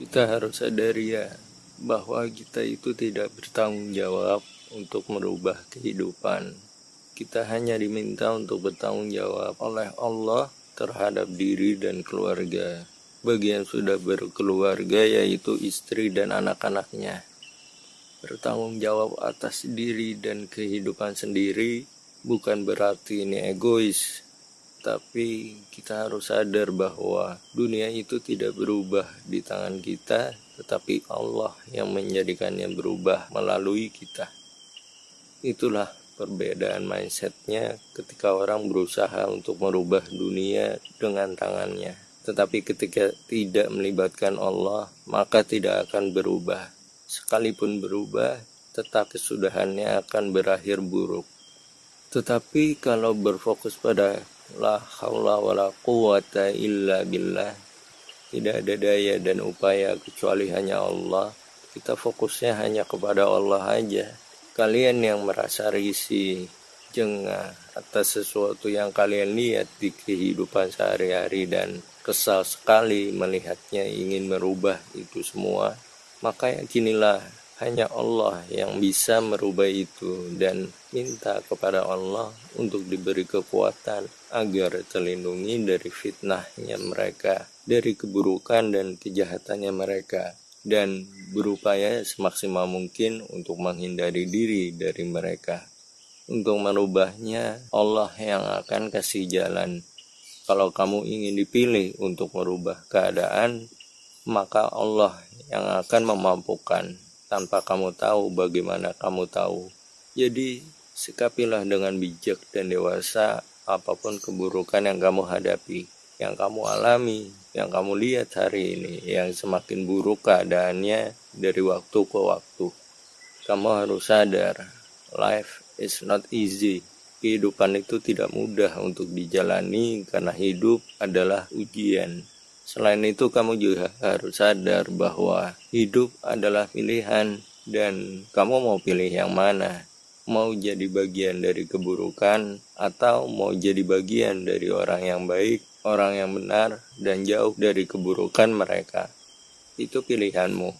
Kita harus sadari ya bahwa kita itu tidak bertanggung jawab untuk merubah kehidupan. Kita hanya diminta untuk bertanggung jawab oleh Allah terhadap diri dan keluarga. Bagi yang sudah berkeluarga yaitu istri dan anak-anaknya. Bertanggung jawab atas diri dan kehidupan sendiri bukan berarti ini egois, tapi kita harus sadar bahwa dunia itu tidak berubah di tangan kita, tetapi Allah yang menjadikannya berubah melalui kita. Itulah perbedaan mindsetnya ketika orang berusaha untuk merubah dunia dengan tangannya. Tetapi ketika tidak melibatkan Allah, maka tidak akan berubah. Sekalipun berubah, tetap kesudahannya akan berakhir buruk. Tetapi kalau berfokus pada la haula wala quwata illa billah. Tidak ada daya dan upaya kecuali hanya Allah. Kita fokusnya hanya kepada Allah aja. Kalian yang merasa risih jengah atas sesuatu yang kalian lihat di kehidupan sehari-hari dan kesal sekali melihatnya ingin merubah itu semua maka yakinilah hanya Allah yang bisa merubah itu dan minta kepada Allah untuk diberi kekuatan agar terlindungi dari fitnahnya mereka, dari keburukan dan kejahatannya mereka, dan berupaya semaksimal mungkin untuk menghindari diri dari mereka. Untuk merubahnya, Allah yang akan kasih jalan. Kalau kamu ingin dipilih untuk merubah keadaan, maka Allah yang akan memampukan tanpa kamu tahu bagaimana kamu tahu. Jadi, sikapilah dengan bijak dan dewasa apa pun keburukan yang kamu hadapi, yang kamu alami, yang kamu lihat hari ini, yang semakin buruk keadaannya dari waktu ke waktu. Kamu harus sadar, life is not easy. Kehidupan itu tidak mudah untuk dijalani karena hidup adalah ujian. Selain itu, kamu juga harus sadar bahwa hidup adalah pilihan, dan kamu mau pilih yang mana. Mau jadi bagian dari keburukan, atau mau jadi bagian dari orang yang baik, orang yang benar, dan jauh dari keburukan mereka. Itu pilihanmu.